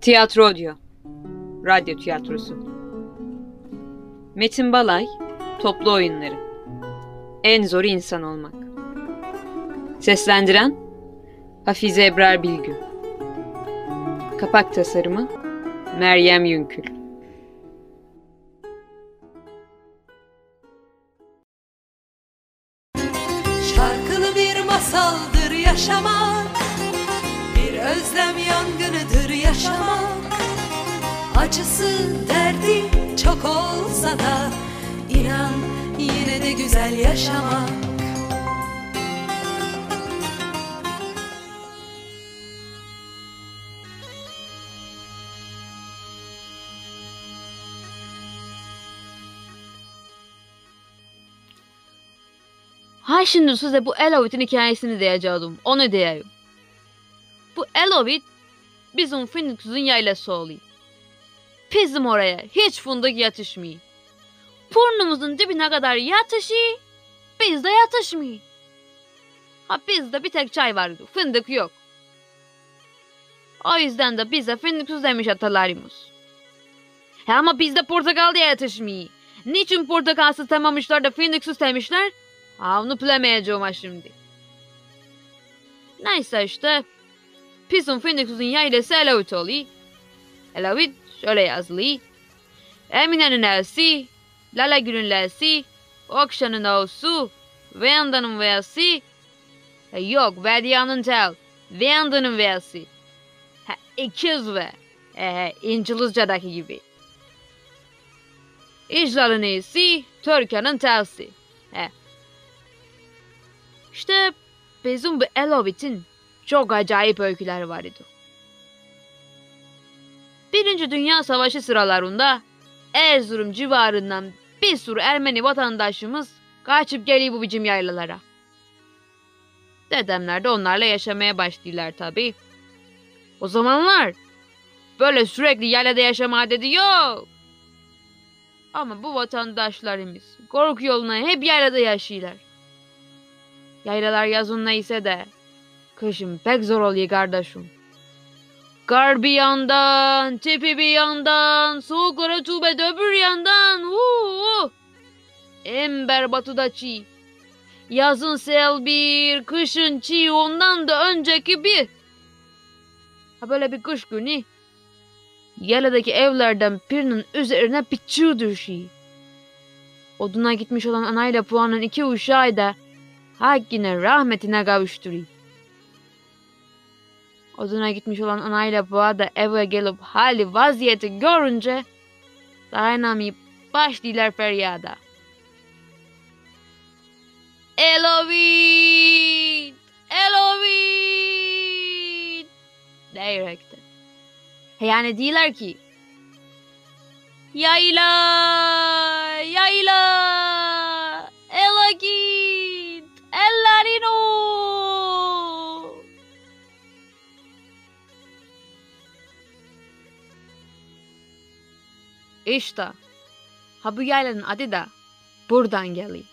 Tiyatro diyor. Radyo tiyatrosu. Metin Balay, Toplu Oyunları. En zoru insan olmak. Seslendiren Hafize Ebrar Bilgü. Kapak tasarımı Meryem Yünkül. Şarkılı bir masaldır yaşamak Acısı derdi çok olsa da inan yine de güzel yaşamak Ha şimdi size bu Elovit'in hikayesini diyeceğim. Onu diyeyim. Bu Elovit bizim Phoenix'in yaylası oluyor. Bizim oraya hiç fındık yetişmiyor. Burnumuzun dibine kadar yatışıyor, bizde yatışmıyor. Ha bizde bir tek çay vardı, fındık yok. O yüzden de bize fındıksız demiş atalarımız. He ama bizde portakal da yetişmiyor. Niçin portakalsız temamışlar da fındıksız demişler? Ha onu bilemeyeceğim şimdi. Neyse işte. Bizim Phoenix'in yaylası Elavit oluyor. Elavit şöyle yazılıyor. Emine'nin elsi, Lala Gül'ün lesi, Okşan'ın oğusu, Venda'nın vesi. Ha, yok Vedia'nın tel, Venda'nın vesi. Ha, ikiz ve. He, İncilizce'deki gibi. İclal'ın iyisi, Türkan'ın telsi. He, işte bizim bu Elovit'in çok acayip öyküleri var idi. Birinci Dünya Savaşı sıralarında Erzurum civarından bir sürü Ermeni vatandaşımız kaçıp geliyor bu bizim yaylalara. Dedemler de onlarla yaşamaya başlıyorlar tabi. O zamanlar böyle sürekli yaylada yaşama dedi yok. Ama bu vatandaşlarımız korku yoluna hep yaylada yaşıyorlar. Yaylalar yazın neyse de kışın pek zor oluyor kardeşim. Kar bir yandan, tepe bir yandan, soğuk rutubet öbür yandan. Uuu. En berbatı da çiğ. Yazın sel bir, kışın çiğ ondan da önceki bir. Ha böyle bir kış günü. Yaladaki evlerden birinin üzerine bir çığ düşüyor. Oduna gitmiş olan anayla puanın iki uşağı da Hakkine rahmetine kavuşturayım. Oduna gitmiş olan anayla boğa da eve gelip hali vaziyeti görünce dayanamayıp başlıyorlar feryada. Elovit! Elovit! Diyerekten. Yani diyorlar ki! Yayla! İşte ha bu yaylanın adı da buradan geliyor.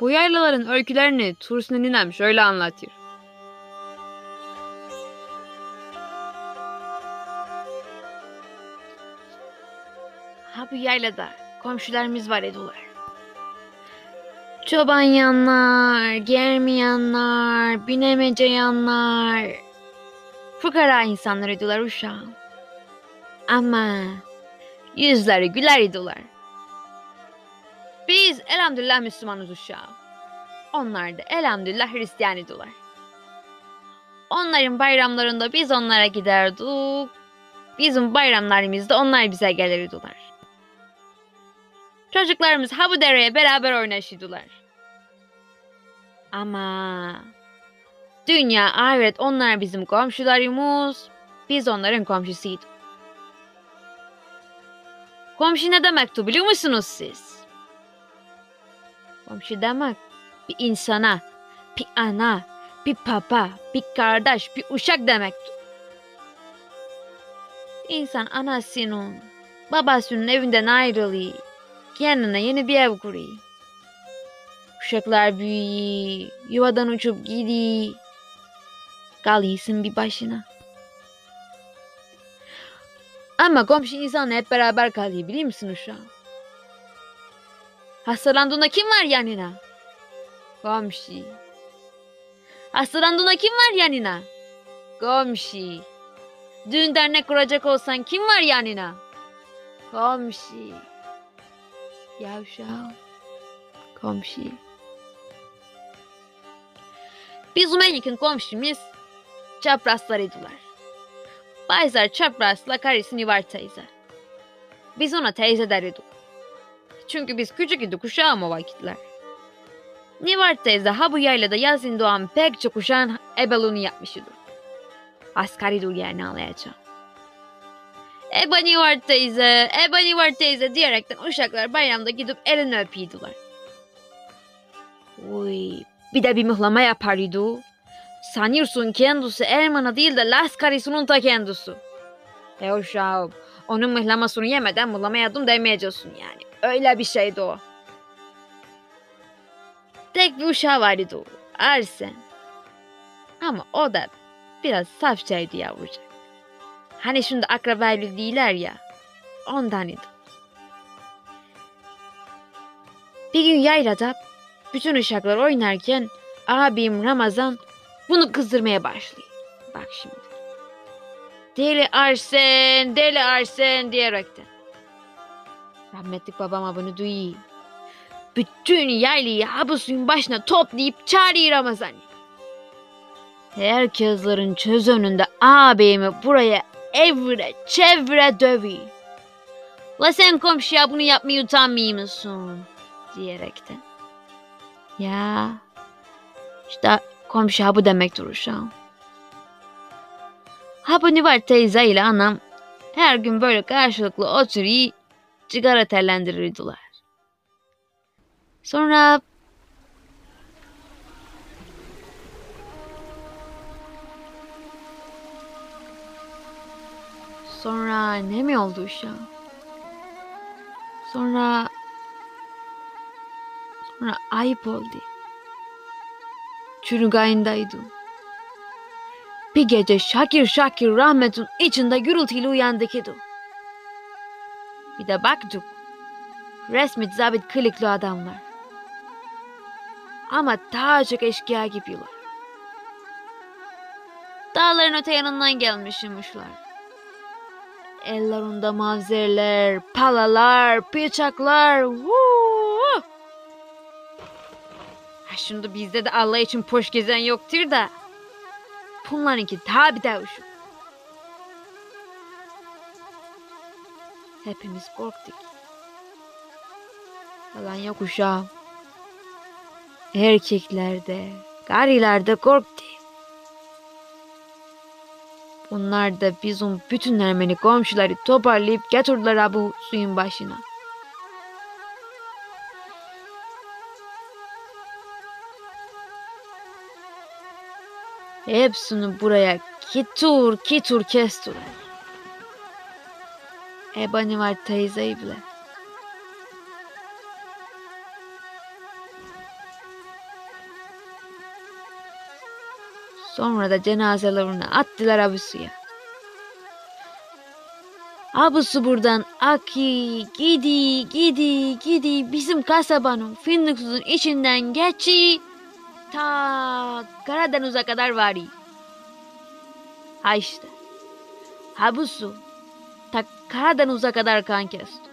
Bu yaylaların öykülerini Tursun ninem şöyle anlatır. Ha bu yaylada komşularımız var ediyorlar. Çoban yanlar, germeyenler, binemece yanlar. Fukara insanlar ediyorlar uşağım. Ama yüzleri güler idiler. Biz elhamdülillah Müslümanız uşağım. Onlar da elhamdülillah Hristiyan idiler. Onların bayramlarında biz onlara giderdik. Bizim bayramlarımızda onlar bize gelirdiler. Çocuklarımız ha bu dereye beraber oynaşırdılar. Ama dünya ahiret onlar bizim komşularımız, biz onların komşusuydu. Komşu ne demekti biliyor musunuz siz? Komşu demek bir insana, bir ana, bir baba, bir kardeş, bir uşak demekti. İnsan anasının, babasının evinden ayrılıyor. Kendine yeni bir ev kuruyor. Uşaklar büyüyor, yuvadan uçup gidiyor. Kalıyorsun bir başına. Ama komşu insanla hep beraber kalıyor biliyor musun uşağım? Hastalandığında kim var yanına? Komşu. Hastalandığında kim var yanına? Komşu. Düğün dernek kuracak olsan kim var yanına? Komşu. Ya uşağım. Komşu. Bizim en yakın komşumuz çaprazlarıydılar. Bayzar çaprazla karısı Nivar teyze. Biz ona teyze derdik. Çünkü biz küçük idik uşağım o vakitler. Nivar teyze ha bu yaylada yazın doğan pek çok uşağın ebelunu yapmış idi. Asgari dur yani anlayacağım. Eba Nivar teyze, Eba Nivar teyze diyerekten uşaklar bayramda gidip elini öpüyordular. Uy, bir de bir mıhlama yapardı. Sanıyorsun kendisi Erman'a değil de Las karısının ta kendisi. E uşağım, onun mıhlamasını yemeden mıhlama yadım demeyeceksin yani. Öyle bir şeydi o. Tek bir uşağı vardı o, Arsen. Ama o da biraz safçaydı yavrucak. Hani şimdi akrabaylı değiller ya. Ondan idi. Bir gün yaylada bütün uşaklar oynarken abim Ramazan bunu kızdırmaya başlıyor. Bak şimdi. Deli Arsen, deli Arsen diyerekten. Rahmetlik babama bunu duyuyor. Bütün yaylıyı habusun başına toplayıp çağırıyor Ramazan'ı. Herkeslerin çöz önünde abimi buraya evre çevre dövüyor. La sen komşuya bunu yapmayı utanmıyor musun? Diyerekten. Ya işte komşu bu demektir uşağım. Ha bu var teyze ile anam her gün böyle karşılıklı oturuyor sigara terlendirirdiler. Sonra Sonra ne mi oldu uşağım? Sonra sonra ayıp oldu. Çürügayındaydım. Bir gece şakir şakir rahmetin içinde gürültüyle uyandık idim. Bir de baktık. Resmi zabit kılıklı adamlar. Ama daha çok eşkıya gibiler. Dağların öte yanından gelmişimmişler. Ellerinde mavzerler, palalar, bıçaklar. Huu! Ha şimdi bizde de Allah için poş gezen yoktur da. Bunlarınki tabi de uşuk. Hepimiz korktuk. Yalan yok uşağım. Erkekler de, gariler de korktu. Bunlar da bizim bütün Ermeni komşuları toparlayıp getirdiler bu suyun başına. Hepsini buraya kitur kitur kestiler. Ebani var teyzeyi bile. Sonra da cenazelerini attılar abusuya. Abusu buradan aki gidi gidi gidi bizim kasabanın fındıksızın içinden geçi ta Karadeniz'e kadar var. Ha işte. Habusu ta Karadeniz'e kadar kan kesti.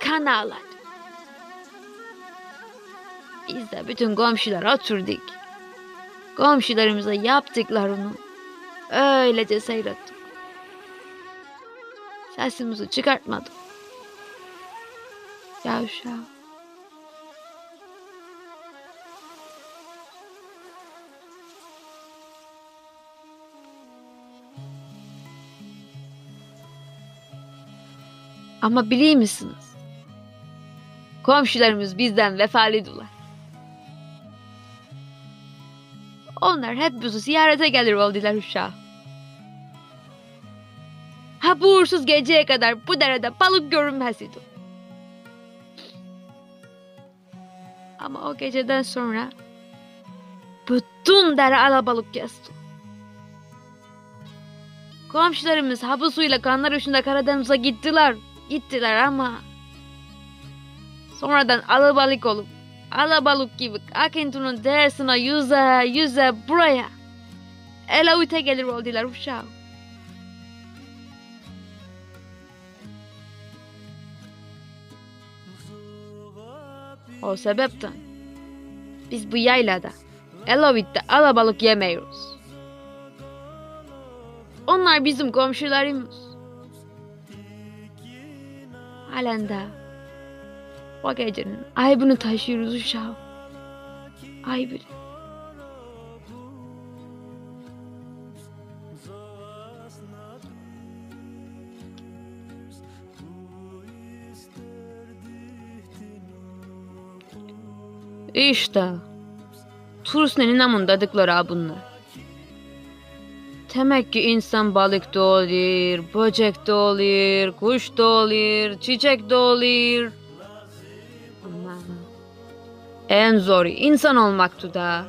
Kan ağladı. Biz de bütün komşular oturduk. Komşularımıza yaptıklarını öylece seyrettik. Sesimizi çıkartmadık. Yavşav. Ama biliyor musunuz? Komşularımız bizden vefalıdılar. Onlar hep bizi ziyarete gelir oldular uşağı. Ha bu uğursuz geceye kadar bu derede balık görünmez idi. Ama o geceden sonra bütün dere alabalık kesti. Komşularımız hapı suyla kanlar uçunda Karadeniz'e gittiler. Gittiler ama sonradan alabalık olup alabalık gibi Akıntı'nın dersine yüze yüze buraya Elavut'a gelir oldular uşağım. O sebepten biz bu yaylada Elavut'ta alabalık yemiyoruz. Onlar bizim komşularımız. Halen de o gecenin aybını taşıyoruz uşağım. Aybını. İşte Turusne'nin amındadıkları bunlar. Demek ki insan balık da olur, böcek de olur, kuş da olur, çiçek de olur. Ama en zoru insan olmaktı da.